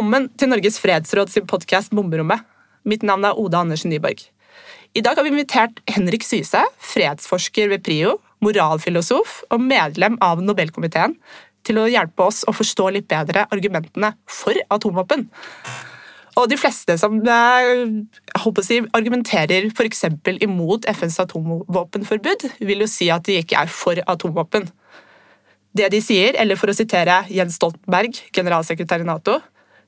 Velkommen til Norges fredsråd sin podkast Bomberommet. Mitt navn er Oda Andersen Nyborg. I dag har vi invitert Henrik Syse, fredsforsker ved PRIO, moralfilosof og medlem av Nobelkomiteen, til å hjelpe oss å forstå litt bedre argumentene for atomvåpen. Og de fleste som eh, si, argumenterer f.eks. imot FNs atomvåpenforbud, vil jo si at de ikke er for atomvåpen. Det de sier, eller for å sitere Jens Stoltenberg, generalsekretær i Nato,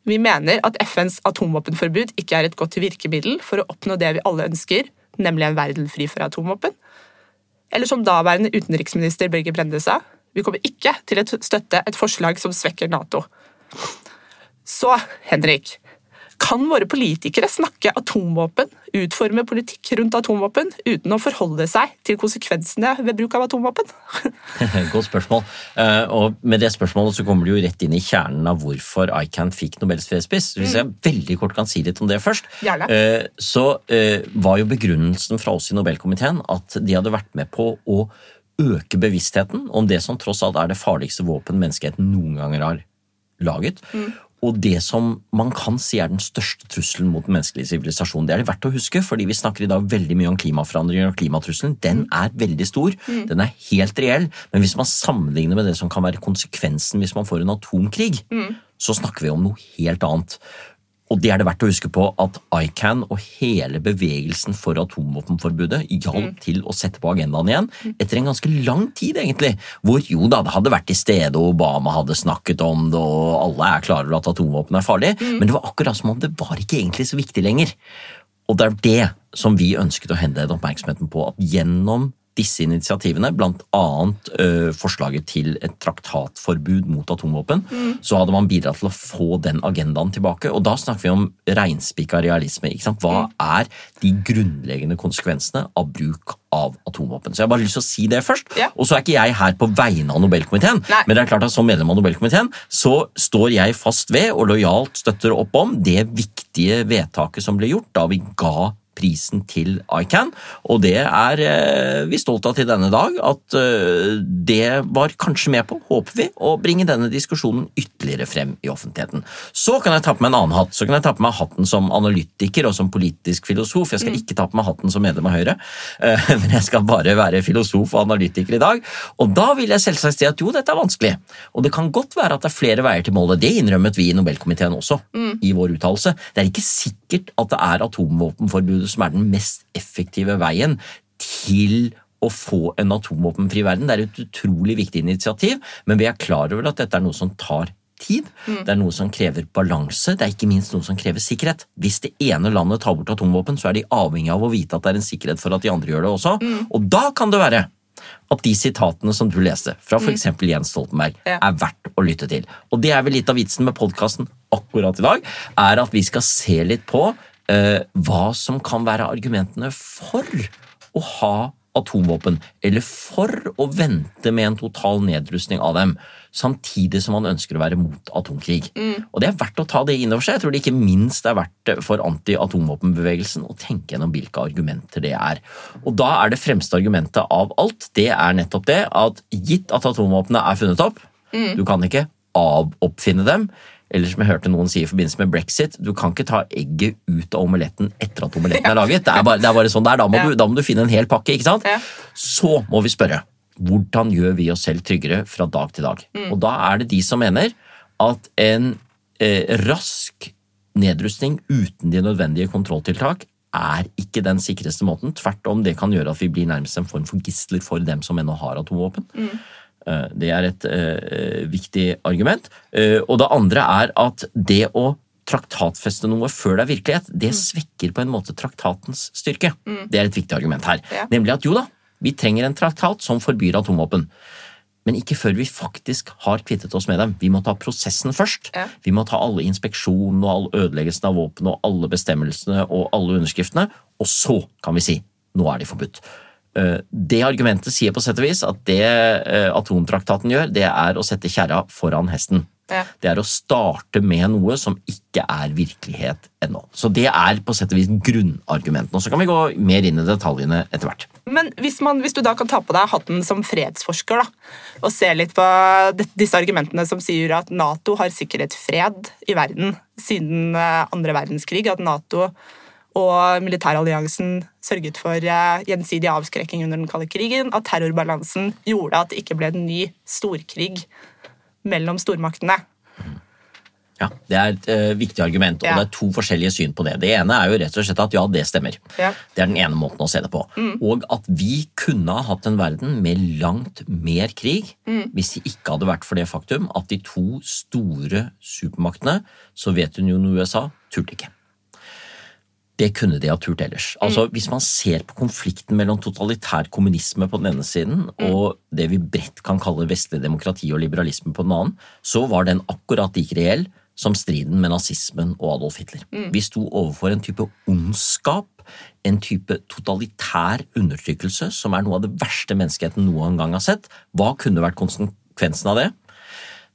vi mener at FNs atomvåpenforbud ikke er et godt virkemiddel for å oppnå det vi alle ønsker, nemlig en verden fri for atomvåpen. Eller som daværende utenriksminister Børge Brende sa, vi kommer ikke til å støtte et forslag som svekker Nato. Så, Henrik, kan våre politikere snakke atomvåpen, utforme politikk rundt atomvåpen, uten å forholde seg til konsekvensene ved bruk av atomvåpen? Godt spørsmål. Eh, og med det spørsmålet så kommer du jo rett inn i kjernen av hvorfor ICAN fikk Nobels fredspris. Hvis jeg veldig kort kan si litt om det først, Gjerne. Eh, så eh, var jo begrunnelsen fra oss i Nobelkomiteen at de hadde vært med på å øke bevisstheten om det som tross alt er det farligste våpen menneskeheten noen ganger har laget. Mm og det som man kan si er den største trusselen mot den menneskelige sivilisasjon. Det er det verdt å huske, fordi vi snakker i dag veldig mye om klimaforandringer og klimatrusselen. Den mm. er veldig stor, mm. den er helt reell, men hvis man sammenligner med det som kan være konsekvensen hvis man får en atomkrig, mm. så snakker vi om noe helt annet. Og det er det verdt å huske på at ICAN og hele bevegelsen for atomvåpenforbudet hjalp mm. til å sette på agendaen igjen, etter en ganske lang tid, egentlig. Hvor jo da, det hadde vært til stede, og Obama hadde snakket om det, og alle er klar over at atomvåpen er farlig, mm. men det var akkurat som om det var ikke egentlig så viktig lenger. Og det er det som vi ønsket å henlede oppmerksomheten på, at gjennom disse initiativene, bl.a. Uh, forslaget til et traktatforbud mot atomvåpen, mm. så hadde man bidratt til å få den agendaen tilbake. Og da snakker vi om reinspikka realisme. Hva er de grunnleggende konsekvensene av bruk av atomvåpen? Så jeg har bare lyst til å si det først. Ja. Og så er ikke jeg her på vegne av Nobelkomiteen, Nei. men det er klart at som medlem av Nobelkomiteen så står jeg fast ved og lojalt støtter opp om det viktige vedtaket som ble gjort da vi ga prisen til ICAN, og det er eh, vi stolt av til denne dag. At eh, det var kanskje med på, håper vi, å bringe denne diskusjonen ytterligere frem i offentligheten. Så kan jeg ta på meg en annen hatt. Så kan jeg ta på meg hatten som analytiker og som politisk filosof. Jeg skal mm. ikke ta på meg hatten som medlem av Høyre, men jeg skal bare være filosof og analytiker i dag. Og da vil jeg selvsagt si at jo, dette er vanskelig. Og det kan godt være at det er flere veier til målet. Det innrømmet vi i Nobelkomiteen også mm. i vår uttalelse. Det er ikke sikkert at det er atomvåpenforbudet som er den mest effektive veien til å få en atomvåpenfri verden. Det er et utrolig viktig initiativ, men vi er klar over at dette er noe som tar tid. Mm. Det er noe som krever balanse, det er ikke minst noe som krever sikkerhet. Hvis det ene landet tar bort atomvåpen, så er de avhengig av å vite at det er en sikkerhet for at de andre gjør det også. Mm. Og da kan det være at de sitatene som du leste fra f.eks. Mm. Jens Stoltenberg, ja. er verdt å lytte til. Og det er vel litt av vitsen med podkasten akkurat i dag, er at vi skal se litt på hva som kan være argumentene for å ha atomvåpen, eller for å vente med en total nedrustning av dem, samtidig som man ønsker å være mot atomkrig. Mm. Og Det er verdt å ta det inn over seg. Jeg tror det ikke minst er verdt for anti-atomvåpenbevegelsen å tenke gjennom hvilke argumenter det er. Og Da er det fremste argumentet av alt det er nettopp det at gitt at atomvåpnene er funnet opp, mm. du kan ikke avoppfinne dem, eller som jeg hørte noen si i forbindelse med brexit, du kan ikke ta egget ut av omeletten etter at omeletten er laget. Det er bare, det er bare sånn det er. Da må, du, da må, du, finne en hel pakke. ikke sant? Så må vi spørre hvordan gjør vi oss selv tryggere fra dag til dag? Mm. Og da er det de som mener at en eh, rask nedrustning uten de nødvendige kontrolltiltak er ikke den sikreste måten. Tvert om, det kan gjøre at vi blir nærmest en form for gisler for dem som ennå har atomvåpen. Mm. Eh, det er et uh, viktig argument. Uh, og det andre er at det å traktatfeste noe før det er virkelighet, det mm. svekker på en måte traktatens styrke. Mm. Det er et viktig argument her. Nemlig at jo da, vi trenger en traktat som forbyr atomvåpen. Men ikke før vi faktisk har kvittet oss med dem. Vi må ta prosessen først. Ja. Vi må ta alle inspeksjonene og all ødeleggelsen av våpen og alle bestemmelsene og alle underskriftene, og så kan vi si nå er de forbudt. Eh, det argumentet sier på sett og vis at det eh, atomtraktaten gjør, det er å sette kjerra foran hesten. Ja. Det er å starte med noe som ikke er virkelighet ennå. Så det er på sett og vis grunnargumentene. Så kan vi gå mer inn i detaljene etter hvert. Men hvis, man, hvis, du da kan ta på deg hatten som fredsforsker da, og se litt på disse argumentene som sier at Nato har sikret fred i verden siden eh, andre verdenskrig, at Nato og militæralliansen sørget for eh, gjensidig avskrekking under den kalde krigen, at terrorbalansen gjorde at det ikke ble en ny storkrig mellom stormaktene. Ja, Det er et uh, viktig argument, og ja. det er to forskjellige syn på det. Det ene er jo rett og slett at ja, det stemmer. Ja. Det er den ene måten å se det på. Mm. Og at vi kunne ha hatt en verden med langt mer krig mm. hvis det ikke hadde vært for det faktum at de to store supermaktene, Sovjetunionen og USA, turte ikke. Det kunne de ha turt ellers. Altså, mm. Hvis man ser på konflikten mellom totalitær kommunisme på den ene siden mm. og det vi bredt kan kalle vestlig demokrati og liberalisme på den annen, så var den akkurat like reell som striden med nazismen og Adolf Hitler. Mm. Vi sto overfor en type ondskap, en type totalitær undertrykkelse, som er noe av det verste menneskeheten noen gang har sett. Hva kunne vært konsekvensen av det?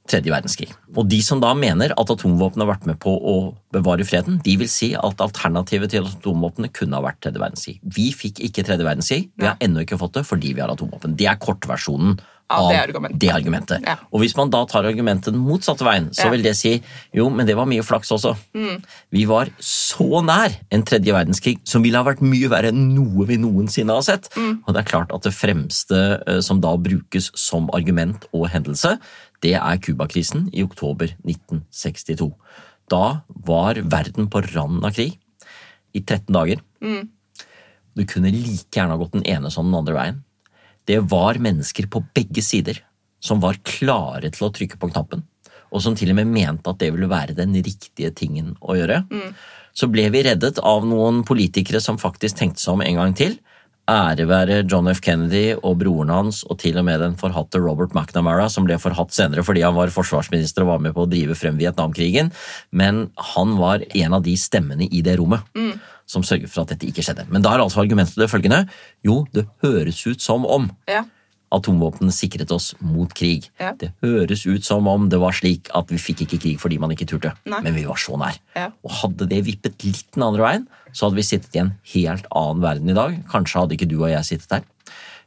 Tredje verdenskrig. Og de som da mener at atomvåpen har vært med på å bevare freden, de vil si at alternativet til atomvåpnene kunne ha vært tredje verdenskrig. Vi fikk ikke tredje verdenskrig, vi har ennå ikke fått det fordi vi har atomvåpen. Det er kortversjonen av det argumentet. Det argumentet. Ja. Og hvis man da tar argumentet den motsatte veien, så ja. vil det si jo, men det var mye flaks også. Mm. Vi var så nær en tredje verdenskrig som ville ha vært mye verre enn noe vi noensinne har sett. Mm. Og det er klart at det fremste eh, som da brukes som argument og hendelse, det er Cuba-krisen i oktober 1962. Da var verden på randen av krig i 13 dager. Mm. Du kunne like gjerne ha gått den ene som den andre veien det var mennesker på begge sider som var klare til å trykke på knappen, og som til og med mente at det ville være den riktige tingen å gjøre. Mm. Så ble vi reddet av noen politikere som faktisk tenkte seg om en gang til. Ære være John F. Kennedy og broren hans, og til og med den forhatte Robert McNamara, som ble forhatt senere fordi han var forsvarsminister og var med på å drive frem Vietnamkrigen. Men han var en av de stemmene i det rommet. Mm som sørger for at dette ikke skjedde. Men da er altså argumentet det følgende. Jo, det høres ut som om ja. atomvåpnene sikret oss mot krig. Ja. Det høres ut som om det var slik at vi fikk ikke krig fordi man ikke turte. Nei. Men vi var så nær. Ja. Og hadde det vippet litt den andre veien, så hadde vi sittet i en helt annen verden i dag. Kanskje hadde ikke du og jeg sittet der.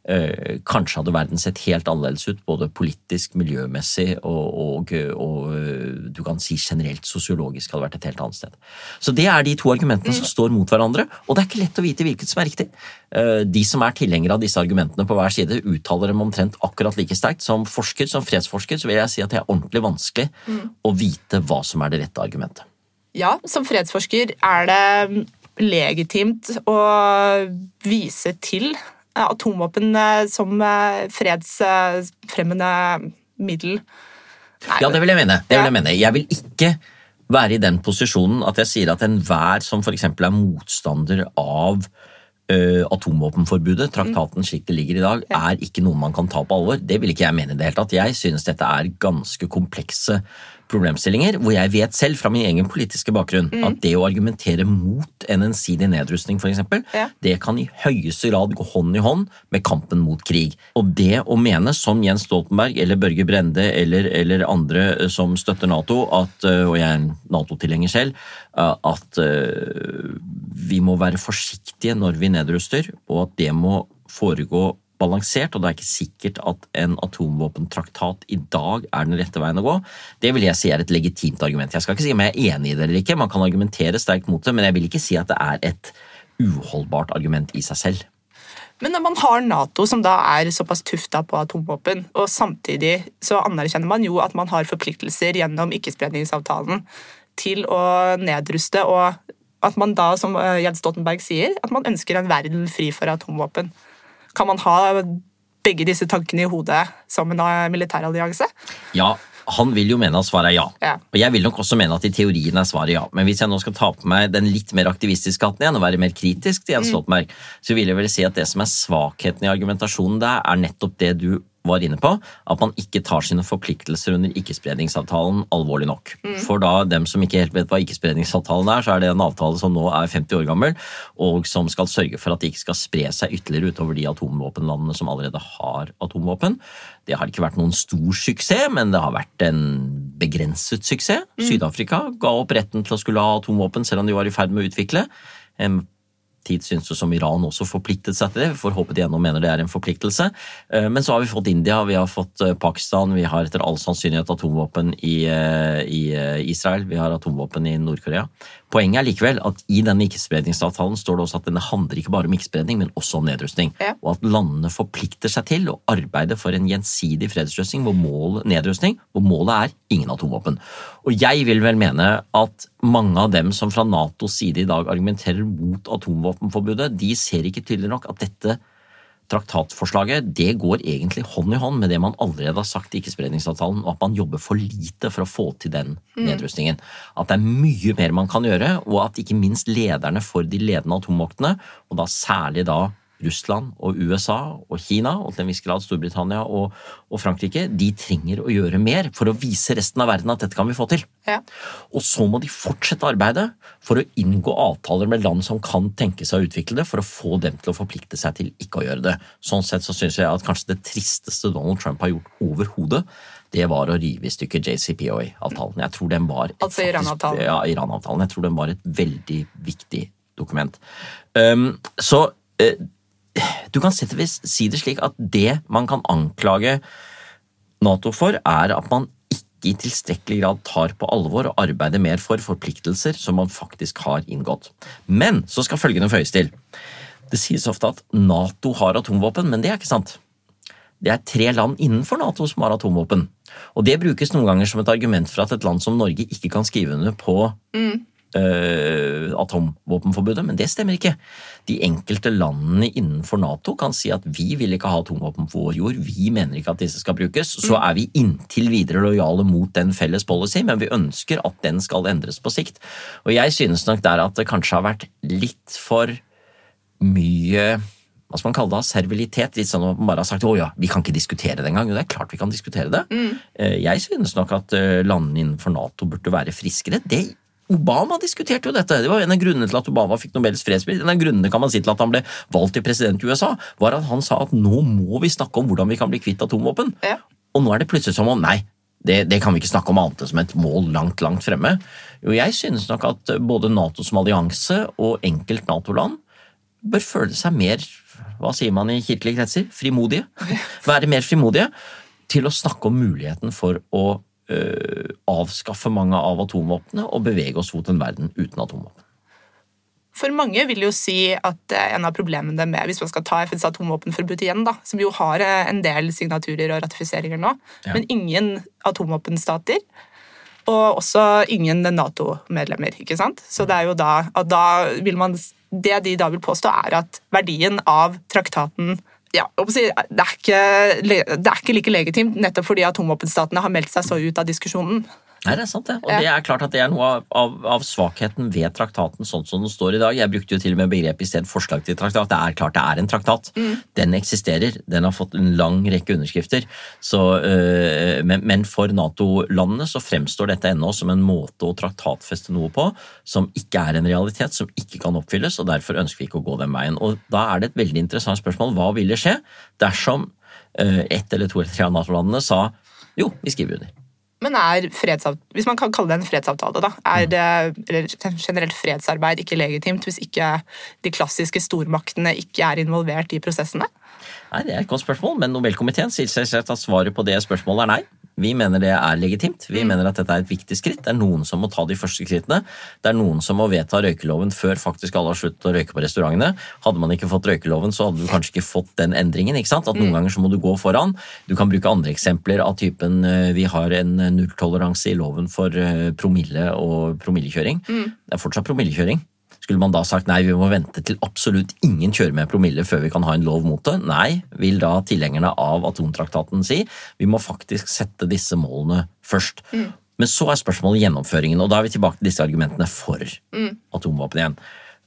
Eh, kanskje hadde verden sett helt annerledes ut, både politisk, miljømessig og, og, og eh, du kan si generelt sosiologisk hadde vært et helt annet sted. Så det er de to argumentene som mm. står mot hverandre, og det er ikke lett å vite hvilket som er riktig. Eh, de som er tilhengere av disse argumentene på hver side, uttaler dem omtrent akkurat like sterkt. Som forsker, som fredsforsker, så vil jeg si at det er ordentlig vanskelig mm. å vite hva som er det rette argumentet. Ja, som fredsforsker er det legitimt å vise til atomvåpen eh, som eh, fredsfremmende middel. Nei, ja, det vil jeg mene. Det vil jeg, mene. jeg vil ikke være i den posisjonen at jeg sier at enhver som f.eks. er motstander av atomvåpenforbudet, traktaten slik det ligger i dag, er ikke noe man kan ta på alvor. Det vil ikke jeg mene i det hele tatt. Jeg synes dette er ganske komplekse problemstillinger hvor jeg vet selv fra min egen politiske bakgrunn mm. at det å argumentere mot en ensidig nedrustning f.eks., ja. det kan i høyeste grad gå hånd i hånd med kampen mot krig. Og det å mene, som Jens Stoltenberg eller Børge Brende eller, eller andre eh, som støtter Nato, at, eh, og jeg er en Nato-tilhenger selv, eh, at vi må være forsiktige når vi nedruster, og at det må foregå balansert, og det er ikke sikkert at en atomvåpentraktat i dag er den rette veien å gå. Det vil jeg si er et legitimt argument. Jeg skal ikke si om jeg er enig i det eller ikke, man kan argumentere sterkt mot det, men jeg vil ikke si at det er et uholdbart argument i seg selv. Men når man har Nato, som da er såpass tufta på atomvåpen, og samtidig så anerkjenner man jo at man har forpliktelser gjennom ikkespredningsavtalen til å nedruste, og at man da, som eh, Jens Stoltenberg sier, at man ønsker en verden fri for atomvåpen. Kan man ha begge disse tankene i hodet som en eh, militærallianse? Ja, han vil jo mene at svaret er ja. ja. Og jeg vil nok også mene at i teorien er svaret ja. Men hvis jeg nå skal ta på meg den litt mer aktivistiske hatten igjen og være mer kritisk til Jens mm. Stoltenberg, mm. så vil jeg vel si at det som er svakheten i argumentasjonen der, er nettopp det du var inne på, at man ikke tar sine forpliktelser under ikkespredningsavtalen alvorlig nok. Mm. For da dem som ikke helt vet hva ikkespredningsavtalen er, så er det en avtale som nå er 50 år gammel, og som skal sørge for at det ikke skal spre seg ytterligere utover de atomvåpenlandene som allerede har atomvåpen. Det har ikke vært noen stor suksess, men det har vært en begrenset suksess. Mm. Syd-Afrika ga opp retten til å skulle ha atomvåpen selv om de var i ferd med å utvikle tid syntes det som Iran også forpliktet seg til det. Vi får håpe de ennå mener det er en forpliktelse. Eh, men så har vi fått India, vi har fått eh, Pakistan, vi har etter all sannsynlighet atomvåpen i, eh, i Israel, vi har atomvåpen i Nord-Korea. Poenget er likevel at i denne ikkespredningsavtalen står det også at denne handler ikke bare om ikke-spredning, men også om nedrustning. Ja. Og at landene forplikter seg til å arbeide for en gjensidig fredsløsning hvor målet, nedrustning, hvor målet er ingen atomvåpen. Og jeg vil vel mene at mange av dem som fra Natos side i dag argumenterer mot atomvåpenforbudet, de ser ikke tydelig nok at dette traktatforslaget det går egentlig hånd i hånd med det man allerede har sagt i ikkespredningsavtalen, og at man jobber for lite for å få til den nedrustningen. At det er mye mer man kan gjøre, og at ikke minst lederne for de ledende atommaktene, og da særlig da Russland og USA og Kina, og til en viss grad Storbritannia og, og, Frankrike, de trenger å gjøre mer for å vise resten av verden at dette kan vi få til. Ja. Og så må de fortsette arbeidet for å inngå avtaler med land som kan tenke seg å utvikle det, for å få dem til å forplikte seg til ikke å gjøre det. Sånn sett så syns jeg at kanskje det tristeste Donald Trump har gjort overhodet, det var å rive i stykker JCPOA-avtalen. Jeg tror den var et, Altså Iran-avtalen. Ja, Iran-avtalen. Jeg tror den var et veldig viktig dokument. Um, så uh, du kan si det slik at det man kan anklage Nato for, er at man ikke i tilstrekkelig grad tar på alvor og arbeider mer for forpliktelser som man faktisk har inngått. Men så skal følgende føyes til. Det sies ofte at Nato har atomvåpen, men det er ikke sant. Det er tre land innenfor Nato som har atomvåpen. Og det brukes noen ganger som et argument for at et land som Norge ikke kan skrive under på mm uh, atomvåpenforbudet, men det stemmer ikke. De enkelte landene innenfor Nato kan si at vi vil ikke ha atomvåpen på vår jord, vi mener ikke at disse skal brukes. Så er vi inntil videre lojale mot den felles policy, men vi ønsker at den skal endres på sikt. Og jeg synes nok der at det kanskje har vært litt for mye hva skal man kalle det, servilitet. Litt sånn at man bare har sagt å ja, vi kan ikke diskutere det engang. Jo, det er klart vi kan diskutere det. Mm. Jeg synes nok at eh, landene innenfor Nato burde være friskere. Det Obama diskuterte jo dette. Det var En av grunnene til at Obama fikk Nobels fredspris, en av grunnene kan man si til at han ble valgt til president i USA, var at han sa at nå må vi snakke om hvordan vi kan bli kvitt atomvåpen. Ja. Og nå er det plutselig som om nei, det, det, kan vi ikke snakke om annet enn som et mål langt, langt fremme. Jo, jeg synes nok at både Nato som allianse og enkelt Nato-land bør føle seg mer, hva sier man i kirkelige kretser, frimodige. Være mer frimodige til å snakke om muligheten for å avskaffe mange av atomvåpnene og bevege oss mot en verden uten atomvåpen. For mange vil jo si at en av problemene med hvis man skal ta FNs atomvåpenforbud igjen, da, som jo har eh, en del signaturer og ratifiseringer nå, Ja. men ingen atomvåpenstater, og også ingen Nato-medlemmer. ikke sant? Så det er jo da at da vil man Det de da vil påstå, er at verdien av traktaten ja, det, er ikke, det er ikke like legitimt, nettopp fordi atomvåpenstatene har meldt seg så ut av diskusjonen. Nei, det er sant det. Og det er klart at det er noe av, av, av svakheten ved traktaten sånn som den står i dag. Jeg brukte jo til og med begrepet i stedet forslag til traktat. Det er klart det er en traktat. Den eksisterer. Den har fått en lang rekke underskrifter. Så, øh, men, men for Nato-landene så fremstår dette ennå som en måte å traktatfeste noe på som ikke er en realitet, som ikke kan oppfylles, og derfor ønsker vi ikke å gå den veien. Og da er det et veldig interessant spørsmål. Hva ville skje dersom øh, ett eller to eller tre av Nato-landene sa jo, vi skriver under. Men er fredsavtale, hvis man kan kalle det en fredsavtale, da, er det eller generelt fredsarbeid ikke legitimt hvis ikke de klassiske stormaktene ikke er involvert i prosessene? Nei, Det er et godt spørsmål, men Nobelkomiteen sier seg at svaret på det spørsmålet er nei. Vi mener det er legitimt. Vi mener at dette er et viktig skritt. Det er noen som må ta de første skrittene. Det er noen som må vedta røykeloven før faktisk alle har sluttet å røyke på restaurantene. Hadde man ikke fått røykeloven, så hadde du kanskje ikke fått den endringen. ikke sant? At Noen ganger så må du gå foran. Du kan bruke andre eksempler av typen eh, vi har en nulltoleranse i loven for eh, promille og promillekjøring. Det er fortsatt promillekjøring. Skulle man da sagt nei, vi må vente til absolutt ingen kjører med promille før vi kan ha en lov mot det? Nei, vil da tilhengerne av atomtraktaten si. Vi må faktisk sette disse målene først. Men så er spørsmålet gjennomføringen, og da er vi tilbake til disse argumentene for atomvåpen igjen.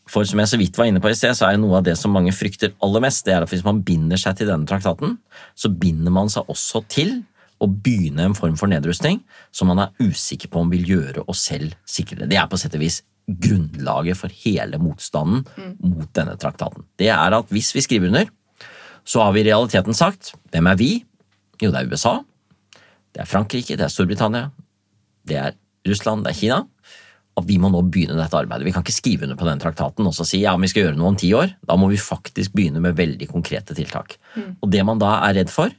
For som jeg så vidt var inne på i sted, så er noe av det som mange frykter aller mest, det er at hvis man binder seg til denne traktaten, så binder man seg også til å begynne en form for nedrustning som man er usikker på om vil gjøre oss selv sikrere. Det er på sett og vis grunnlaget for hele motstanden mot denne traktaten. Det er at hvis vi skriver under, så har vi i realiteten sagt hvem er vi? Jo, det er USA, det er Frankrike, det er Storbritannia, det er Russland, det er Kina. at vi må nå begynne dette arbeidet. Vi kan ikke skrive under på den traktaten og så si ja, vi skal gjøre noe om ti år. Da må vi faktisk begynne med veldig konkrete tiltak. Og det man da er redd for,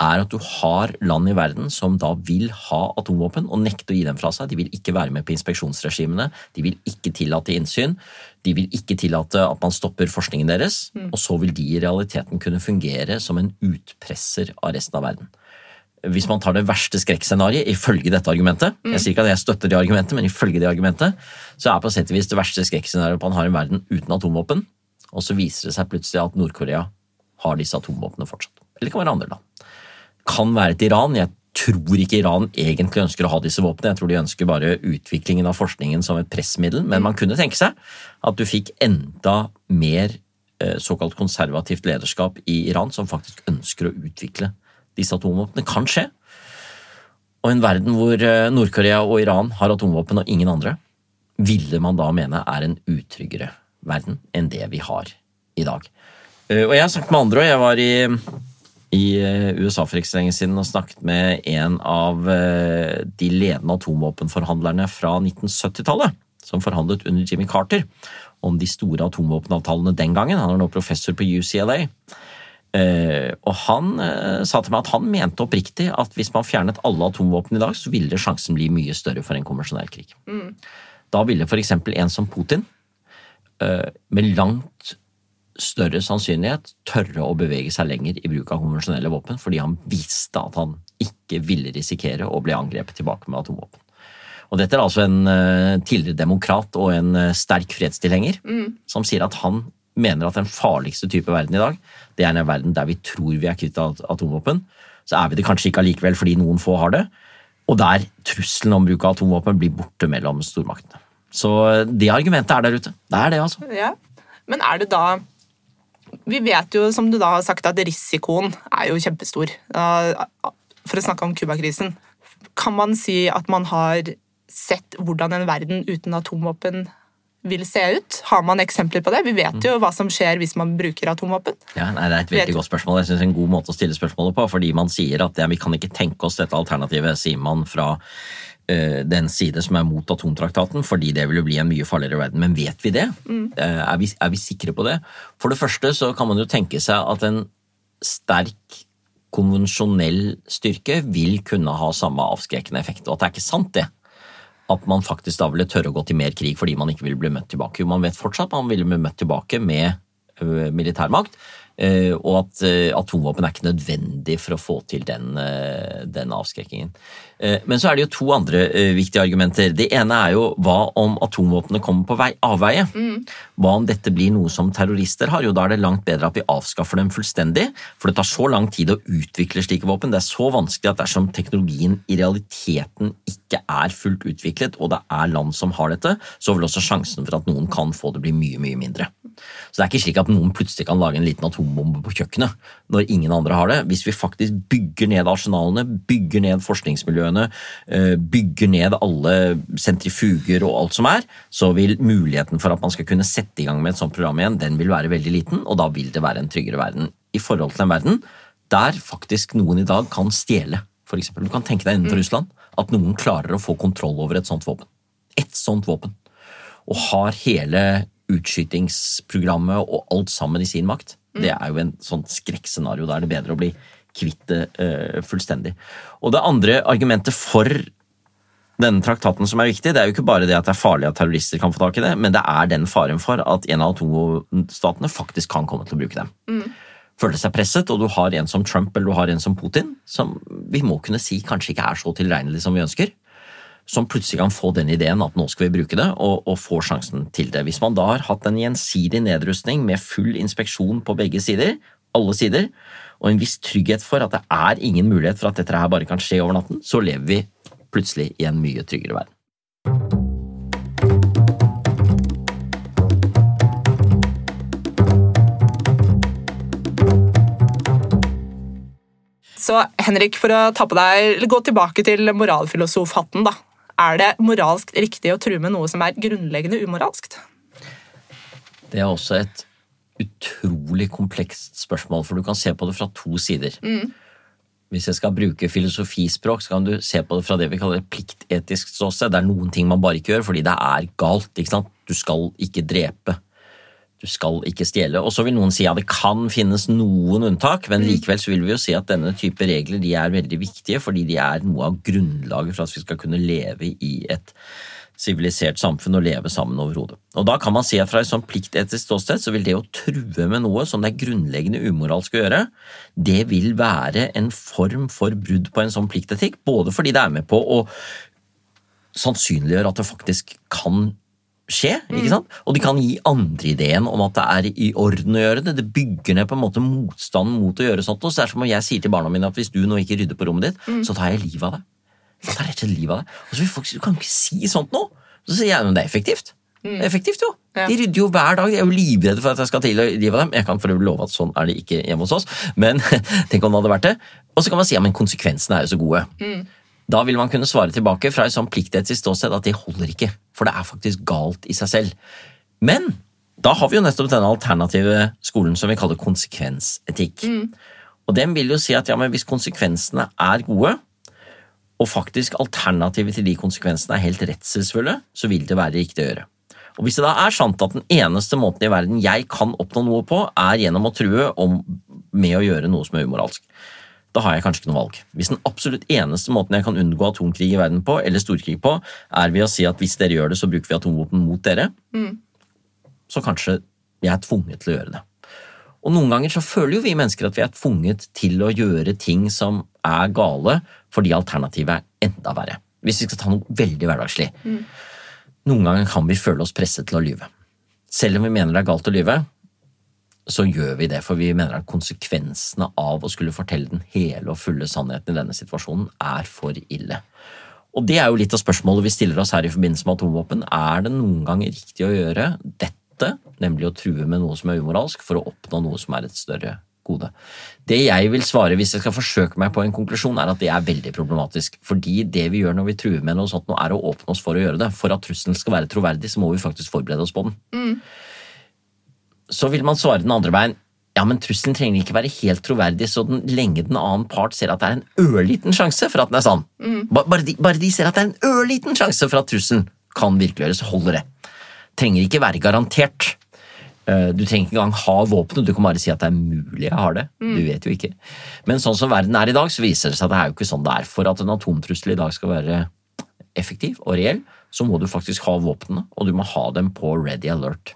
er at du har land i verden som da vil ha atomvåpen og nekte å gi dem fra seg. De vil ikke være med på inspeksjonsregimene, de vil ikke tillate innsyn, de vil ikke tillate at man stopper forskningen deres, og så vil de i realiteten kunne fungere som en utpresser av resten av verden. Hvis man tar det verste skrekkscenarioet ifølge dette argumentet, jeg sier ikke at jeg støtter det argumentet, men ifølge det argumentet, så er på sett og vis det verste skrekkscenarioet at man har en verden uten atomvåpen, og så viser det seg plutselig at Nord-Korea har disse atomvåpnene fortsatt. Eller det kan være andre land kan være et Iran. Jeg tror ikke Iran egentlig ønsker å ha disse våpnene. Jeg tror de ønsker bare utviklingen av forskningen som et pressmiddel. Men man kunne tenke seg at du fikk enda mer eh, såkalt konservativt lederskap i Iran som faktisk ønsker å utvikle disse atomvåpnene. Kan skje. Og en verden hvor eh, Nord-Korea og Iran har atomvåpen og ingen andre, ville man da mene er en utryggere verden enn det vi har i dag. Eh, og jeg har snakket med andre, og jeg var i i eh, USA for ikke så lenge siden og snakket med en av eh, de ledende atomvåpenforhandlerne fra 1970-tallet, som forhandlet under Jimmy Carter om de store atomvåpenavtalene den gangen. Han er nå professor på UCLA. Eh, og han sa til meg at han mente oppriktig at hvis man fjernet alle atomvåpen i dag, så ville sjansen bli mye større for en konvensjonell krig. Mm. Da ville f.eks. en som Putin, med langt større sannsynlighet tørre å bevege seg lenger i bruk av konvensjonelle våpen, fordi han visste at han ikke ville risikere å bli angrepet tilbake med atomvåpen. Og Dette er altså en uh, tidligere demokrat og en uh, sterk fredstilhenger mm. som sier at han mener at den farligste type verden i dag, det er en verden der vi tror vi er kvitt atomvåpen. Så er vi det kanskje ikke allikevel fordi noen få har det, og der trusselen om bruk av atomvåpen blir borte mellom stormaktene. Så eh, det argumentet er der ute. Det er det, altså. Ja. Men er det da vi vet jo, som du da har sagt, at risikoen er jo kjempestor. For å snakke om Cuba-krisen. Kan man si at man har sett hvordan en verden uten atomvåpen vil se ut? Har man eksempler på det? Vi vet jo hva som skjer hvis man bruker atomvåpen. Ja, nei, Det er et veldig godt spørsmål. Jeg synes det er En god måte å stille spørsmålet på, fordi man sier at ja, vi kan ikke tenke oss dette alternativet, sier man fra den side som er mot atomtraktaten, fordi det ville bli en mye farligere verden. Men vet vi det? Mm. Er, vi, er, vi, sikre på det? For det første så kan man jo tenke seg at en sterk konvensjonell styrke vil kunne ha samme avskrekkende effekt, og at det er ikke sant, det. At man faktisk da ville tørre å gå til mer krig fordi man ikke ville bli møtt tilbake. Man vet fortsatt at man ville bli møtt tilbake med militærmakt, Eh, og at eh, atomvåpen er ikke nødvendig for å få til den, eh, den, avskrekkingen. Men så er det jo to andre viktige argumenter. Det ene er jo hva om atomvåpnene kommer på vei, avveie? Mm. Hva om dette blir noe som terrorister har? Jo, da er det langt bedre at vi avskaffer dem fullstendig. For det tar så lang tid å utvikle slike våpen. Det er så vanskelig at dersom teknologien i realiteten ikke er fullt utviklet, og det er land som har dette, så vil også sjansen for at noen kan få det, bli mye, mye mindre. Så det er ikke slik at noen plutselig kan lage en liten atombombe på kjøkkenet når ingen andre har det. Hvis vi faktisk bygger ned arsenalene, bygger ned forskningsmiljøene, eh, bygger ned alle sentrifuger og alt som er, så vil muligheten for at man skal kunne sette i gang med et sånt program igjen, den vil være veldig liten, og da vil det være en tryggere verden i forhold til en verden der faktisk noen i dag kan stjele. For eksempel. du kan tenke deg innenfor mm. Russland at noen klarer å få kontroll over et sånt våpen. Et sånt våpen. Og har hele utskytingsprogrammet og alt sammen i sin makt. Mm. Det er jo en sånn skrekkscenario. Da er det bedre å bli kvitt det uh, fullstendig. Og det andre argumentet for denne traktaten som er viktig, det er jo ikke bare det at det er farlig at terrorister kan få tak i det, men det er den faren for at en av atomstatene faktisk kan komme til å bruke dem. Mm. Føle seg presset, og du har en som Trump eller du har en som Putin, som vi må kunne si kanskje ikke er så tilregnelig som vi ønsker som plutselig kan få den ideen at nå skal vi bruke det, og, og få sjansen til det. Hvis man da har hatt en gjensidig nedrustning med full inspeksjon på begge sider, alle sider, og en viss trygghet for at det er ingen mulighet for at dette her bare kan skje over natten, så lever vi plutselig i en mye tryggere verden. Så Henrik, for å ta på deg, gå tilbake til moralfilosofhatten. da. Er det moralsk riktig å true med noe som er grunnleggende umoralskt? Det er også et utrolig komplekst spørsmål, for du kan se på det fra to sider. Mm. hvis jeg skal bruke filosofispråk, så kan du se på det fra det vi kaller pliktetisk ståsted. Det er noen ting man bare ikke gjør fordi det er galt. ikke sant? Du skal ikke drepe. Du skal ikke stjele. Og så vil noen si at ja, det kan finnes noen unntak, men likevel så vil vi jo si at denne type regler de er veldig viktige, fordi de er noe av grunnlaget for at vi skal kunne leve i et sivilisert samfunn og leve sammen overhodet. Og da kan man si at fra et sånt pliktetisk ståsted så vil det å true med noe som det er grunnleggende umoralsk å gjøre, det vil være en form for brudd på en sånn pliktetikk, både fordi det er med på å sannsynliggjøre at det faktisk kan skje, ikke sant? og de kan gi andre ideen om at det er i orden å gjøre det. Det bygger ned på en måte motstanden mot å gjøre sånt. Og så er det som om jeg sier til barna mine at hvis du nå ikke rydder på rommet ditt, så tar jeg livet av deg. Det tar rett og slett livet av deg. Og så vil folk si du kan ikke si sånt nå. Så sier jeg men det er effektivt. Det er effektivt, jo. Ja. De rydder jo hver dag. De er jo livredde for at jeg skal til livet av dem. Jeg kan for øvrig love at sånn er det ikke hjemme hos oss, men tenk om det hadde vært det. Og så kan man si ja, men konsekvensene er jo så gode. Da vil man kunne svare tilbake fra et sånn pliktetisk ståsted at det holder ikke, for det er faktisk galt i seg selv. Men da har vi jo nettopp denne alternative skolen som vi kaller konsekvensetikk. Og den vil jo si at ja, men hvis konsekvensene er gode, og faktisk alternativet til de konsekvensene er helt redselsfulle, så vil det være riktig å gjøre. Og Hvis det da er sant at den eneste måten i verden jeg kan oppnå noe på, er gjennom å true om, med å gjøre noe som er umoralsk, da har jeg kanskje ikke noe valg. Hvis den absolutt eneste måten jeg kan unngå atomkrig i verden på, eller storkrig på, er ved å si at hvis dere gjør det, så bruker vi atomvåpen mot dere, så kanskje jeg er tvunget til å gjøre det. Og noen ganger så føler jo vi mennesker at vi er tvunget til å gjøre ting som er gale, fordi alternativet er enda verre. Hvis vi skal ta noe veldig hverdagslig. Noen ganger kan vi føle oss presset til å lyve. Selv om vi mener det er galt å lyve, så gjør vi det, for vi mener at konsekvensene av å skulle fortelle den hele og fulle sannheten i denne situasjonen er for ille. Og det er jo litt av spørsmålet vi stiller oss her i forbindelse med atomvåpen. Er det noen ganger riktig å gjøre dette, nemlig å true med noe som er umoralsk, for å oppnå noe som er et større gode? Det jeg vil svare hvis jeg skal forsøke meg på en konklusjon, er at det er veldig problematisk. Fordi det vi gjør når vi truer med noe sånt, nå er å åpne oss for å gjøre det. For at trusselen skal være troverdig, så må vi faktisk forberede oss på den. Så vil man svare den andre veien. Ja, men trusselen trenger ikke være helt troverdig, så den, lenge den annen part ser at det er en ørliten sjanse for at den er sann. Mm. Bare, de, bare de ser at det er en ørliten sjanse for at trusselen kan virkeliggjøres, holder det. Trenger ikke være garantert. Eh, Du trenger ikke engang ha våpenet, du kan bare si at det er mulig jeg har det. Du vet jo ikke. Men sånn som verden er i dag, så viser det seg at det er jo ikke sånn det er. For at en atomtrussel i dag skal være effektiv og reell, så må du faktisk ha våpnene, og du må ha dem på ready alert.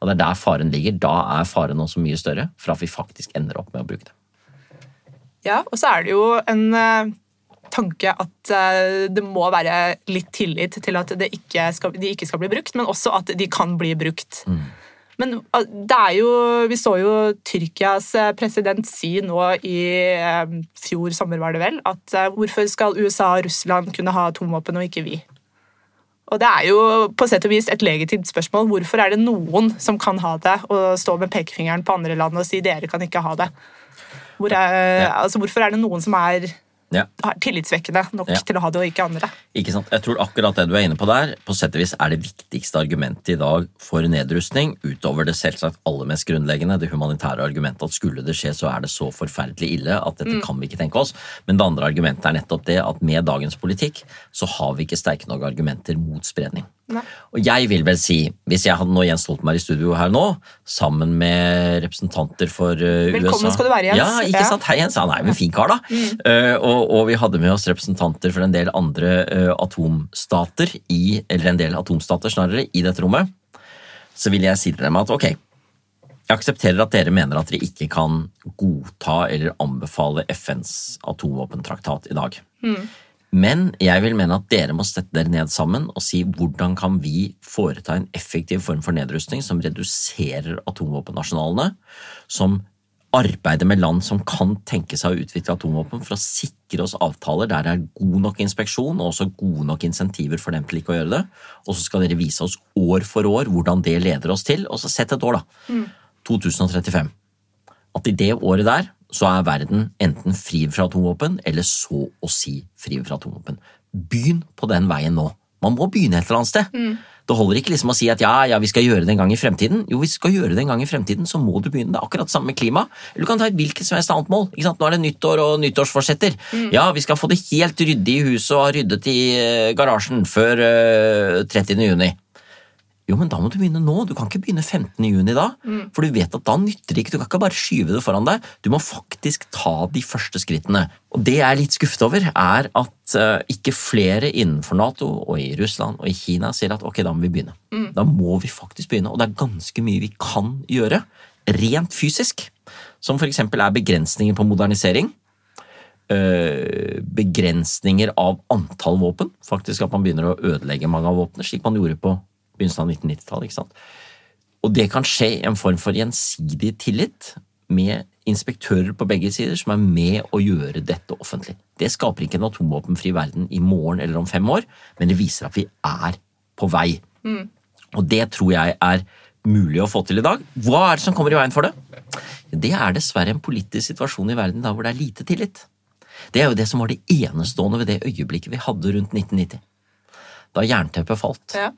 Og det er der faren ligger. Da er faren også mye større for at vi faktisk ender opp med å bruke det. Ja, og så er det jo en eh, tanke at eh, det må være litt tillit til at det ikke skal, de ikke skal bli brukt, men også at de kan bli brukt. Men eh, det er jo Vi så jo Tyrkias eh, president si nå i eh, fjor sommer, var det vel, at hvorfor skal USA og Russland kunne ha atomvåpen og ikke vi? Og det er jo på sett og vis et legitimt spørsmål. Hvorfor er det noen som kan ha det, og stå med pekefingeren på andre land og si dere kan ikke ha det? Hvor er, altså, hvorfor er det noen som er Ja. tillitsvekkende nok Ja. til å ha det, og ikke andre? Ikke sant? Jeg tror akkurat det du er inne på der, på sett og vis er det viktigste argumentet i dag for nedrustning, utover det selvsagt aller mest grunnleggende, det humanitære argumentet at skulle det skje, så er det så forferdelig ille at dette kan vi ikke tenke oss. Men det andre argumentet er nettopp det at med dagens politikk så har vi ikke sterke nok argumenter mot spredning. Nei. Og jeg vil vel si, hvis jeg hadde nå Jens Stoltenberg i studio her nå, sammen med representanter for uh, Velkommen USA skal du være, Jens. Ja, ikke Ja. sant? Hei, Jens. Han er jo en fin kar, da. Eh, og, og vi hadde med oss representanter for en del andre uh, atomstater i, eller en del atomstater snarere, i dette rommet. Så vil jeg si til dem at ok, jeg aksepterer at dere mener at dere ikke kan godta eller anbefale FNs atomvåpentraktat i dag. Men jeg vil mene at dere må sette dere ned sammen og si hvordan kan vi foreta en effektiv form for nedrustning som reduserer atomvåpenarsenalene, som arbeider med land som kan tenke seg å utvikle atomvåpen for å sikre oss avtaler der det er god nok inspeksjon og også gode nok insentiver for dem til ikke å gjøre det. Og så skal dere vise oss år for år hvordan det leder oss til, og så sett et år, da. 2035. At i det året der så er verden enten fri fra atomvåpen, eller så å si fri fra atomvåpen. Begynn på den veien nå. Man må begynne et eller annet sted. Det holder ikke liksom å si at ja, ja, vi skal gjøre det en gang i fremtiden. Jo, du skal gjøre det en gang i fremtiden, så må du begynne. Det akkurat samme med klima. Eller du kan ta et hvilket som helst annet mål. Nå er det nyttår og nyttårsforsetter. Ja, vi skal få det helt ryddig i huset og ha ryddet i eh, garasjen før eh, 30. juni. Jo, men da må du begynne nå. Du kan ikke begynne 15. juni da. For du vet at da nytter det ikke. Du kan ikke bare skyve det foran deg. Du må faktisk ta de første skrittene. Og det jeg er litt skuffet over, er at uh, ikke flere innenfor Nato og i Russland og i Kina sier at ok, da må vi begynne. Da må vi faktisk begynne, og det er ganske mye vi kan gjøre rent fysisk. Som eksempel er begrensninger på modernisering. eh, Begrensninger av antall våpen. Faktisk at man begynner å ødelegge mange av våpnene, slik man gjorde på begynnelsen av 1990-tallet. ikke sant? Og det kan skje i en form for gjensidig tillit med inspektører på begge sider som er med å gjøre dette offentlig. Det skaper ikke en atomvåpenfri verden i morgen eller om fem år, men det viser at vi er på vei. Og det tror jeg er mulig å få til i dag. Hva er det som kommer i veien for det? Det er dessverre en politisk situasjon i verden da hvor det er lite tillit. Det er jo det som var det enestående ved det øyeblikket vi hadde rundt 1990. Da jernteppet falt. Ja.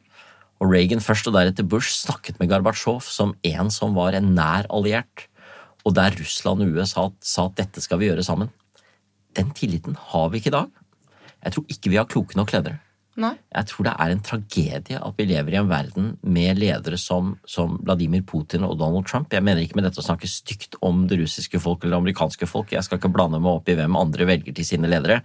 Og Reagan først og deretter Bush snakket med Gorbatsjov som en som var en nær alliert, og der Russland og USA sa at dette skal vi gjøre sammen. Den tilliten har vi ikke i dag. Jeg tror ikke vi har kloke nok ledere. Nei. Jeg tror det er en tragedie at vi lever i en verden med ledere som, som Vladimir Putin og Donald Trump. Jeg mener ikke med dette å snakke stygt om det russiske folk eller det amerikanske folk. Jeg skal ikke blande meg opp i hvem andre velger til sine ledere.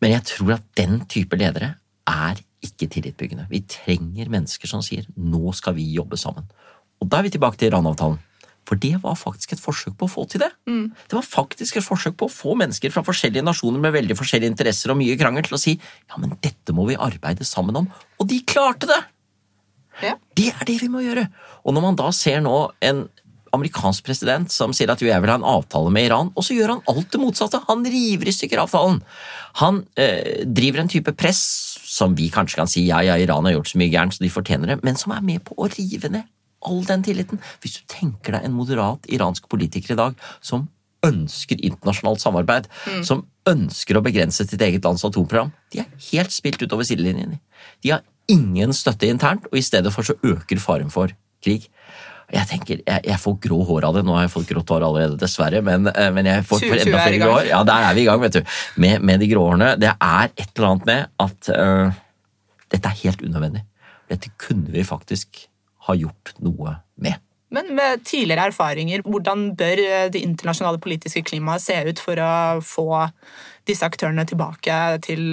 Men jeg tror at den type ledere er ikke tillitbyggende. Vi trenger mennesker som sier 'nå skal vi jobbe sammen'. Og da er vi tilbake til Iran-avtalen. For det var faktisk et forsøk på å få til det. Det var faktisk et forsøk på å få mennesker fra forskjellige nasjoner med veldig forskjellige interesser og mye krangel til å si ja, men dette må vi arbeide sammen om. Og de klarte det! Ja. Det er det vi må gjøre. Og når man da ser nå en amerikansk president som sier at jeg vil ha en avtale med Iran, og så gjør han alt det motsatte. Han river i stykker avtalen. Han eh, driver en type press som vi kanskje kan si ja, ja, Iran har gjort så mye gærent, så de fortjener det, men som er med på å rive ned all den tilliten. Hvis du tenker deg en moderat iransk politiker i dag som ønsker internasjonalt samarbeid, som ønsker å begrense sitt eget lands atomprogram, de er helt spilt utover sidelinjen. De har ingen støtte internt, og i stedet for så øker faren for krig. Jeg tenker, jeg, jeg får grå hår av det. Nå har jeg fått grått hår allerede, dessverre. Men, eh, men jeg får, får 2020 enda er flere grå hår. Ja, der er vi i gang, vet du. Med, med de grå hårene. Det er et eller annet med at uh, dette er helt unødvendig. Dette kunne vi faktisk ha gjort noe med. Men med tidligere erfaringer, hvordan bør eh, det internasjonale politiske klimaet se ut for å få disse aktørene tilbake til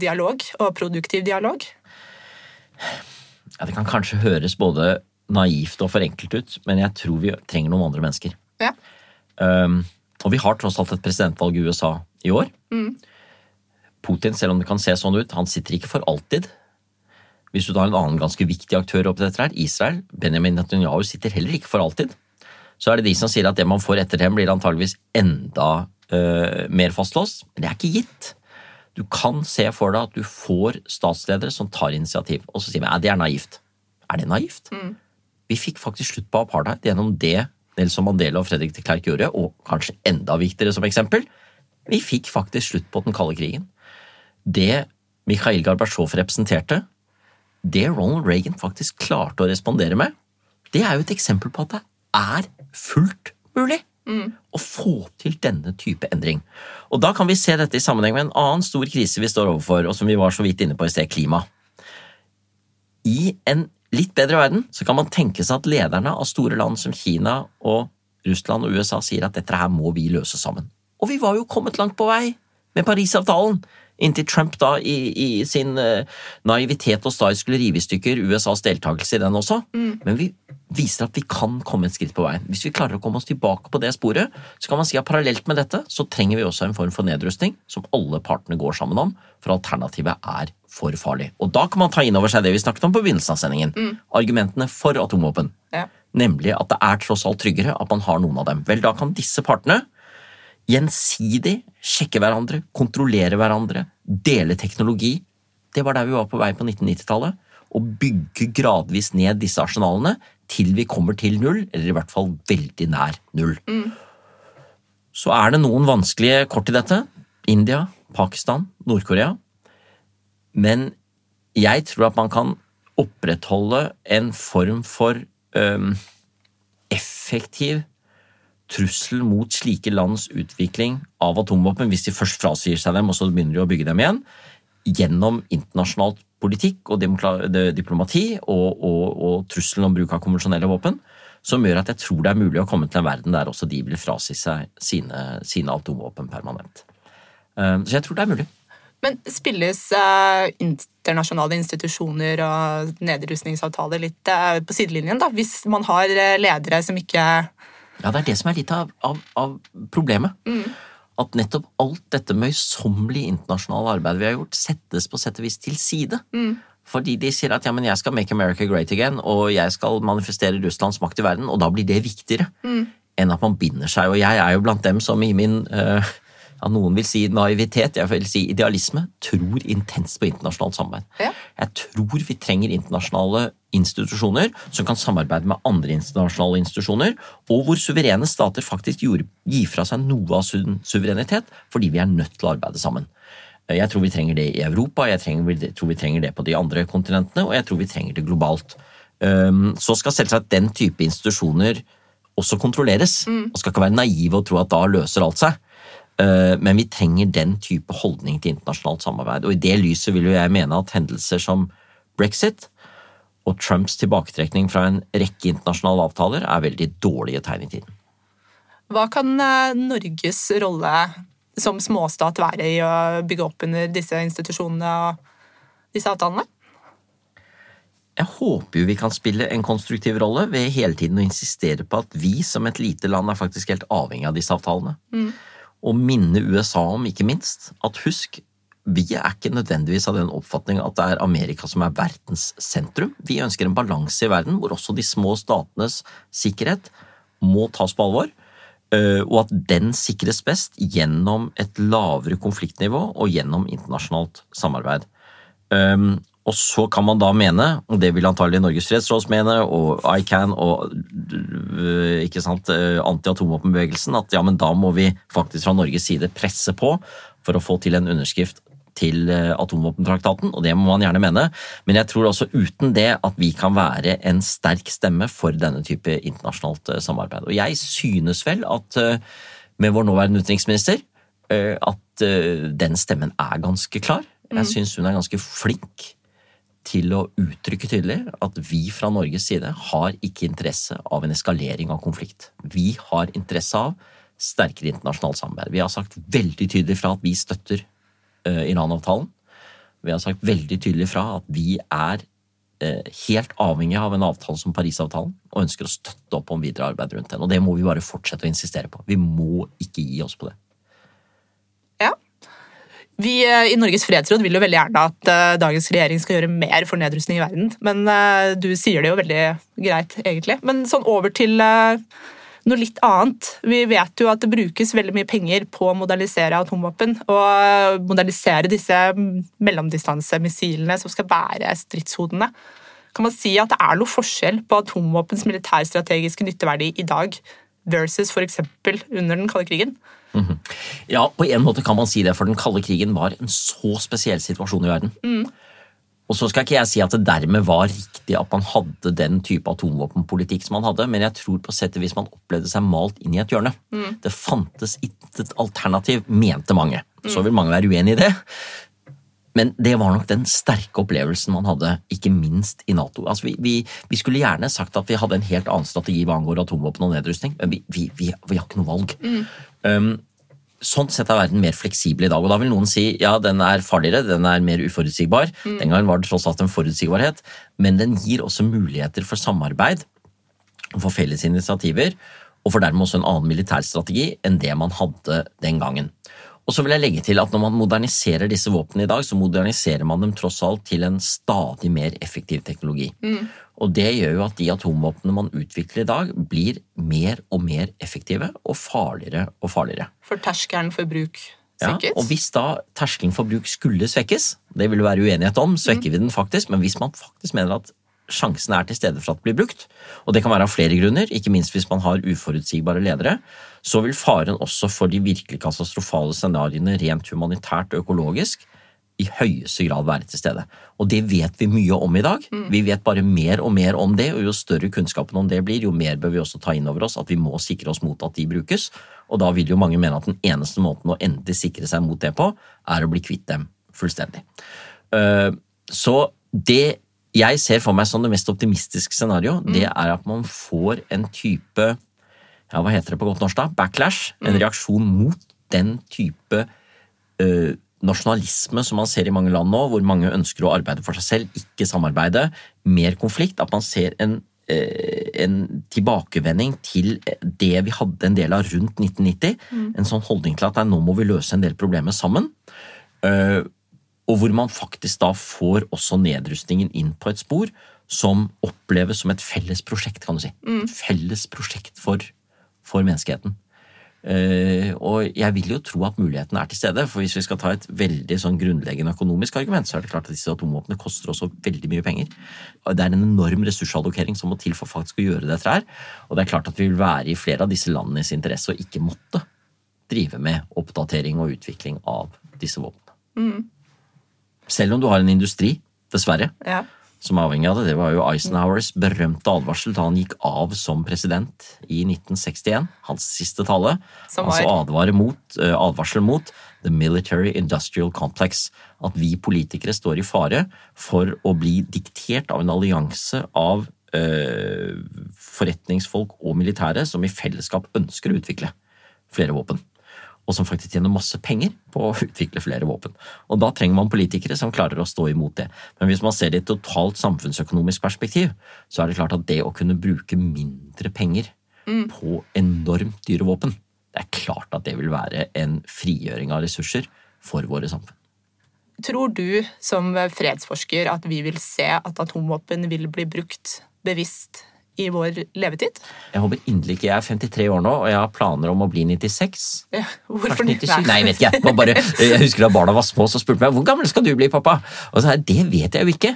dialog, og produktiv dialog? Ja, det kan kanskje høres både naivt og forenkelt ut, men jeg tror vi trenger noen andre mennesker. Ja. Um, og vi har tross alt et presidentvalg i USA i år. Putin, selv om det kan se sånn ut, han sitter ikke for alltid. Hvis du tar en annen ganske viktig aktør oppi dette her, Israel, Benjamin Netanyahu sitter heller ikke for alltid. Så er det de som sier at det man får etter dem, blir antageligvis enda uh, mer fastlåst. Men det er ikke gitt. Du kan se for deg at du får statsledere som tar initiativ, og så sier vi at det er naivt. Er det naivt? Vi fikk faktisk slutt på apartheid gjennom det Nelson Mandela og Fredrik de Klerk gjorde, og kanskje enda viktigere som eksempel, vi fikk faktisk slutt på den kalde krigen. Det Mikhail Gorbatsjov representerte, det Ronald Reagan faktisk klarte å respondere med, det er jo et eksempel på at det er fullt mulig å få til denne type endring. Og da kan vi se dette i sammenheng med en annen stor krise vi står overfor, og som vi var så vidt inne på i sted, klima. I en litt bedre verden så kan man tenke seg at lederne av store land som Kina og Russland og USA sier at dette her må vi løse sammen. Og vi var jo kommet langt på vei med Parisavtalen, inntil Trump da i, i sin eh, naivitet og style skulle rive i stykker USAs deltakelse i den også. Men vi viser at vi kan komme et skritt på veien. Hvis vi klarer å komme oss tilbake på det sporet, så kan man si at parallelt med dette så trenger vi også en form for nedrustning som alle partene går sammen om, for alternativet er for farlig. Og da kan man ta inn over seg det vi snakket om på begynnelsen av sendingen. Argumentene for atomvåpen. Ja. Nemlig at det er tross alt tryggere at man har noen av dem. Vel, da kan disse partene gjensidig sjekke hverandre, kontrollere hverandre, dele teknologi. Det var der vi var på vei på 1990-tallet. Å bygge gradvis ned disse arsenalene til vi kommer til null, eller i hvert fall veldig nær null. Så er det noen vanskelige kort i dette. India, Pakistan, Nord-Korea. Men jeg tror at man kan opprettholde en form for um, effektiv trussel mot slike lands utvikling av atomvåpen, hvis de først frasier seg dem og så begynner de å bygge dem igjen, gjennom internasjonal politikk og diplomati og, og, og trusselen om bruk av konvensjonelle våpen, som gjør at jeg tror det er mulig å komme til en verden der også de vil frasi seg sine, sine atomvåpen permanent. Så jeg tror det er mulig. Men spilles uh, internasjonale institusjoner og nedrustningsavtaler litt uh, på sidelinjen, da, hvis man har ledere som ikke Ja, det er det som er litt av, av, av problemet. Mm. At nettopp alt dette møysommelige internasjonale arbeidet vi har gjort, settes på sett og vis til side. Mm. Fordi de sier at ja, men jeg skal make America great again, og jeg skal manifestere Russlands makt i verden, og da blir det viktigere mm. enn at man binder seg. Og jeg er jo blant dem som i min uh, ja, noen vil si naivitet, jeg vil si idealisme, tror intenst på internasjonalt samarbeid. Ja. Jeg tror vi trenger internasjonale institusjoner som kan samarbeide med andre internasjonale institusjoner, og hvor suverene stater faktisk gir fra seg noe av suverenitet fordi vi er nødt til å arbeide sammen. Jeg tror vi trenger det i Europa, jeg, trenger, tror vi trenger det på de andre kontinentene, og jeg tror vi trenger det globalt. Så skal selvsagt den type institusjoner også kontrolleres, mm. og skal ikke være naive og tro at da løser alt seg. Eh, men vi trenger den type holdning til internasjonalt samarbeid. Og i det lyset vil jo jeg mene at hendelser som brexit og Trumps tilbaketrekning fra en rekke internasjonale avtaler er veldig dårlige tegn i tiden. Hva kan eh, Norges rolle som småstat være i å bygge opp under disse institusjonene og disse avtalene? Jeg håper jo vi kan spille en konstruktiv rolle ved hele tiden å insistere på at vi som et lite land er faktisk helt avhengig av disse avtalene. Mm og minne USA om, ikke minst, at husk, vi er ikke nødvendigvis av den oppfatning at det er Amerika som er verdens sentrum. Vi ønsker en balanse i verden hvor også de små statenes sikkerhet må tas på alvor, eh, og at den sikres best gjennom et lavere konfliktnivå og gjennom internasjonalt samarbeid. Og så kan man da mene, og det vil antagelig Norges fredsråd mene, og ICAN og øh, ikke sant, øh, anti-atomvåpenbevegelsen, at ja, men da må vi faktisk fra Norges side presse på for å få til en underskrift til øh, atomvåpentraktaten, og det må man gjerne mene. Men jeg tror også uten det at vi kan være en sterk stemme for denne type internasjonalt samarbeid. Og jeg synes vel at med vår nåværende utenriksminister at den stemmen er ganske klar. Jeg synes syns hun er ganske flink til å uttrykke tydelig at vi fra Norges side har ikke interesse av en eskalering av konflikt. Vi har interesse av sterkere internasjonalt samarbeid. Vi har sagt veldig tydelig fra at vi støtter uh, Iran-avtalen. Vi har sagt veldig tydelig fra at vi er uh, helt avhengig av en avtale som Parisavtalen og ønsker å støtte opp om videre arbeid rundt den. Og det må vi bare fortsette å insistere på. Vi må ikke gi oss på det. Vi eh, i Norges fredsråd vil jo veldig gjerne at uh, dagens regjering skal gjøre mer for nedrustning i verden. Men uh, du sier det jo veldig greit, egentlig. Men sånn over til noe litt annet. Vi vet jo at det brukes veldig mye penger på å modernisere atomvåpen. Og modernisere disse mellomdistansemissilene som skal bære stridshodene. Kan man si at det er noe forskjell på atomvåpens militærstrategiske nytteverdi i dag versus f.eks. under den kalde krigen? -hmm. Ja, på en måte kan man si det, for den kalde krigen var en så spesiell situasjon i verden. Mm. Og så skal ikke jeg si at det dermed var riktig at man hadde den type atomvåpenpolitikk som man hadde, men jeg tror på settet hvis man opplevde seg malt inn i et hjørne. Mm. Det fantes ikke et alternativ, mente mange. Så vil mange være uenig i det. Men det var nok den sterke opplevelsen man hadde, ikke minst i Nato. Altså vi, vi, vi, skulle gjerne sagt at vi hadde en helt annen strategi hva angår atomvåpen og nedrustning, men vi, vi, har ikke noe valg. Mm. Um, sånn sett er verden mer fleksibel i dag. Og da vil noen si ja, den er farligere, den er mer uforutsigbar. Mm. Den gangen var det tross alt en forutsigbarhet, men den gir også muligheter for samarbeid og for felles initiativer, og for dermed også en annen militærstrategi enn det man hadde den gangen. Og så vil jeg legge til at Når man moderniserer disse våpnene i dag, så moderniserer man dem tross alt til en stadig mer effektiv teknologi. Mm. Og Det gjør jo at de atomvåpnene man utvikler i dag, blir mer og mer effektive og farligere og farligere. For terskelen for bruk svekkes? Ja, og Hvis da terskelen for bruk skulle svekkes, det vil være uenighet om, svekker mm. vi den faktisk, men hvis man faktisk mener at sjansen er til stede for at det blir brukt, og det kan være av flere grunner, ikke minst hvis man har uforutsigbare ledere, så vil faren også for de virkelig katastrofale scenarioene rent humanitært og økologisk i høyeste grad være til stede. Og det vet vi mye om i dag. Vi vet bare mer og mer om det, og jo større kunnskapen om det blir, jo mer bør vi også ta inn over oss at vi må sikre oss mot at de brukes. Og da vil jo mange mene at den eneste måten å endelig sikre seg mot det på, er å bli kvitt dem fullstendig. Eh, Så det jeg ser for meg som det mest optimistiske scenario, det er at man får en type ja, hva heter det på godt norsk da? Backlash. En reaksjon mot den type eh, nasjonalisme som man ser i mange land nå, hvor mange ønsker å arbeide for seg selv, ikke samarbeide, mer konflikt. At man ser en, eh, en tilbakevending til det vi hadde en del av rundt 1990. En sånn holdning til at nei, nå må vi løse en del problemer sammen. Eh, og hvor man faktisk da får også nedrustningen inn på et spor som oppleves som et felles prosjekt, kan du si. Et felles prosjekt for, for menneskeheten. Eh, og jeg vil jo tro at muligheten er til stede, for hvis vi skal ta et veldig sånn grunnleggende økonomisk argument, så er det klart at disse atomvåpnene koster også veldig mye penger. Og det er en enorm ressursallokering som må til for faktisk å gjøre dette her. Og det er klart at vi vil være i flere av disse landenes interesse og ikke måtte drive med oppdatering og utvikling av disse våpnene. Selv om du har en industri, dessverre, Ja. Som avhengig av det. Det var jo Eisenhowers berømte advarsel da han gikk av som president i 1961. Hans siste tale. Som altså var- advare mot, eh, advarsel mot the military industrial complex. At vi politikere står i fare for å bli diktert av en allianse av øh, forretningsfolk og militære som i fellesskap ønsker å utvikle flere våpen og som faktisk tjener masse penger på å utvikle flere våpen. Og Da trenger man politikere som klarer å stå imot det. Men hvis man ser det i et totalt samfunnsøkonomisk perspektiv, så er det klart at det å kunne bruke mindre penger på enormt dyre våpen, det er klart at det vil være en frigjøring av ressurser for våre samfunn. Tror du som fredsforsker at vi vil se at atomvåpen vil bli brukt bevisst i vår levetid? Jeg håper inderlig ikke jeg er 53 år nå, og jeg har planer om å bli 96. Ja, Hvorfor Kanskje 97? Nei, jeg vet ikke. jeg Bare, jeg husker da barna var små, så spurte meg hvor gammel skal du bli, pappa? Og så sa jeg det vet jeg jo ikke,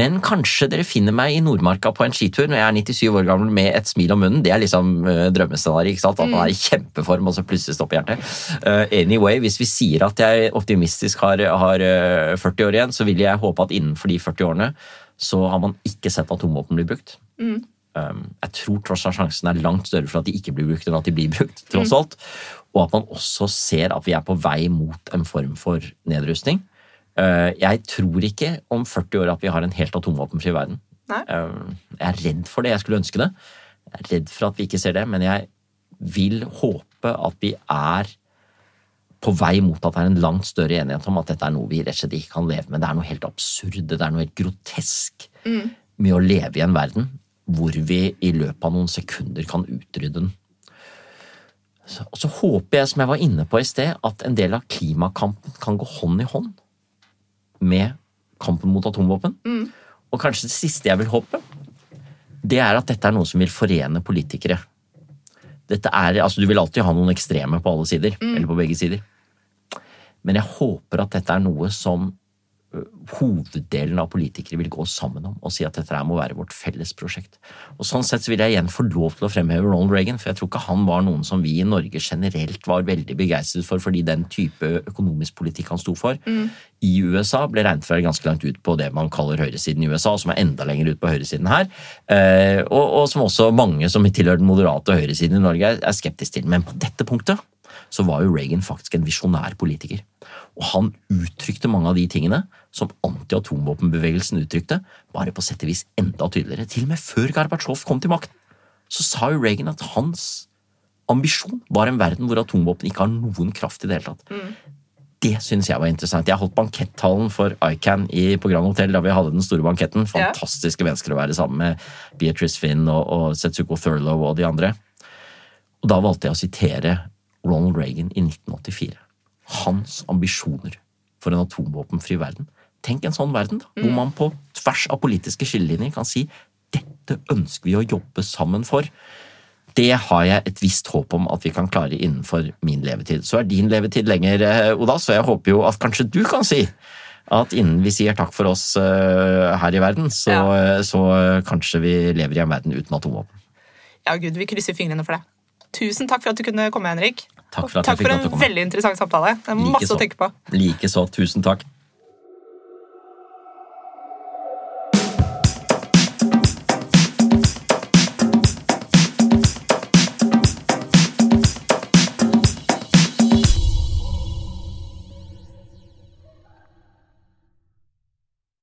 men kanskje dere finner meg i Nordmarka på en skitur når jeg er 97 år gammel med et smil om munnen. Det er liksom uh, drømmescenariet, ikke sant? At man er i kjempeform, og så plutselig stopper hjertet. Uh, anyway, hvis vi sier at jeg optimistisk har, har eh, 40 år igjen, så vil jeg håpe at innenfor de 40 årene så har man ikke sett atomvåpen bli brukt. Um, jeg tror tross alt sjansen er langt større for at de ikke blir brukt, enn at de blir brukt. tross alt. Og at man også ser at vi er på vei mot en form for nedrustning. Uh, jeg tror ikke om 40 år at vi har en helt atomvåpenfri verden. Nei. Uh, jeg er redd for det, jeg skulle ønske det. Jeg er redd for at vi ikke ser det, men jeg vil håpe at vi er på vei mot at det er en langt større enighet om at dette er noe vi rett og slett ikke kan leve med. Det er noe helt absurd, det er noe helt grotesk med å leve i en verden hvor vi i løpet av noen sekunder kan utrydde den. Så, og så håper jeg, som jeg var inne på i sted, at en del av klimakampen kan gå hånd i hånd med kampen mot atomvåpen. Og kanskje det siste jeg vil håpe, det er at dette er noe som vil forene politikere. Dette er, altså Du vil alltid ha noen ekstreme på alle sider, eller på begge sider. Men jeg håper at dette er noe som hoveddelen av politikere vil gå sammen om og si at dette her må være vårt felles prosjekt. Og Sånn sett så vil jeg igjen få lov til å fremheve Ronald Reagan, for jeg tror ikke han var noen som vi i Norge generelt var veldig begeistret for, fordi den type økonomisk politikk han sto for i USA ble regnet for ganske langt ut på det man kaller høyresiden i USA, som er enda lenger ut på høyresiden her, eh, og, og som også mange som tilhører den moderate høyresiden i Norge er, er skeptisk til. Men på dette punktet så var jo Reagan faktisk en visjonær politiker. Og han uttrykte mange av de tingene som anti-atomvåpenbevegelsen uttrykte, bare på sett og vis enda tydeligere. Til og med før Gorbatsjov kom til makten, så sa jo Reagan at hans ambisjon var en verden hvor atomvåpen ikke har noen kraft i det hele tatt. Det synes jeg var interessant. Jeg holdt bankettalen for ICAN i på Grand Hotel da vi hadde den store banketten. Fantastiske mennesker å være sammen med. Beatrice Finn og, og Setsuko Thurlow og de andre. Og da valgte jeg å sitere Ronald Reagan i 1984. Hans ambisjoner for en atomvåpenfri verden. Tenk en sånn verden, da, hvor man på tvers av politiske skillelinjer kan si dette ønsker vi å jobbe sammen for. Det har jeg et visst håp om at vi kan klare innenfor min levetid. Så er din levetid lenger, eh, Oda, så jeg håper jo at kanskje du kan si at innen vi sier takk for oss eh, her i verden, så, Ja. så kanskje vi lever i en verden uten atomvåpen. Ja, Gud, vi krysser fingrene for det. Tusen takk for at du kunne komme, Henrik. Takk for takk for en veldig interessant samtale. Det er masse Likeså. å tenke på. Likeså. Tusen takk.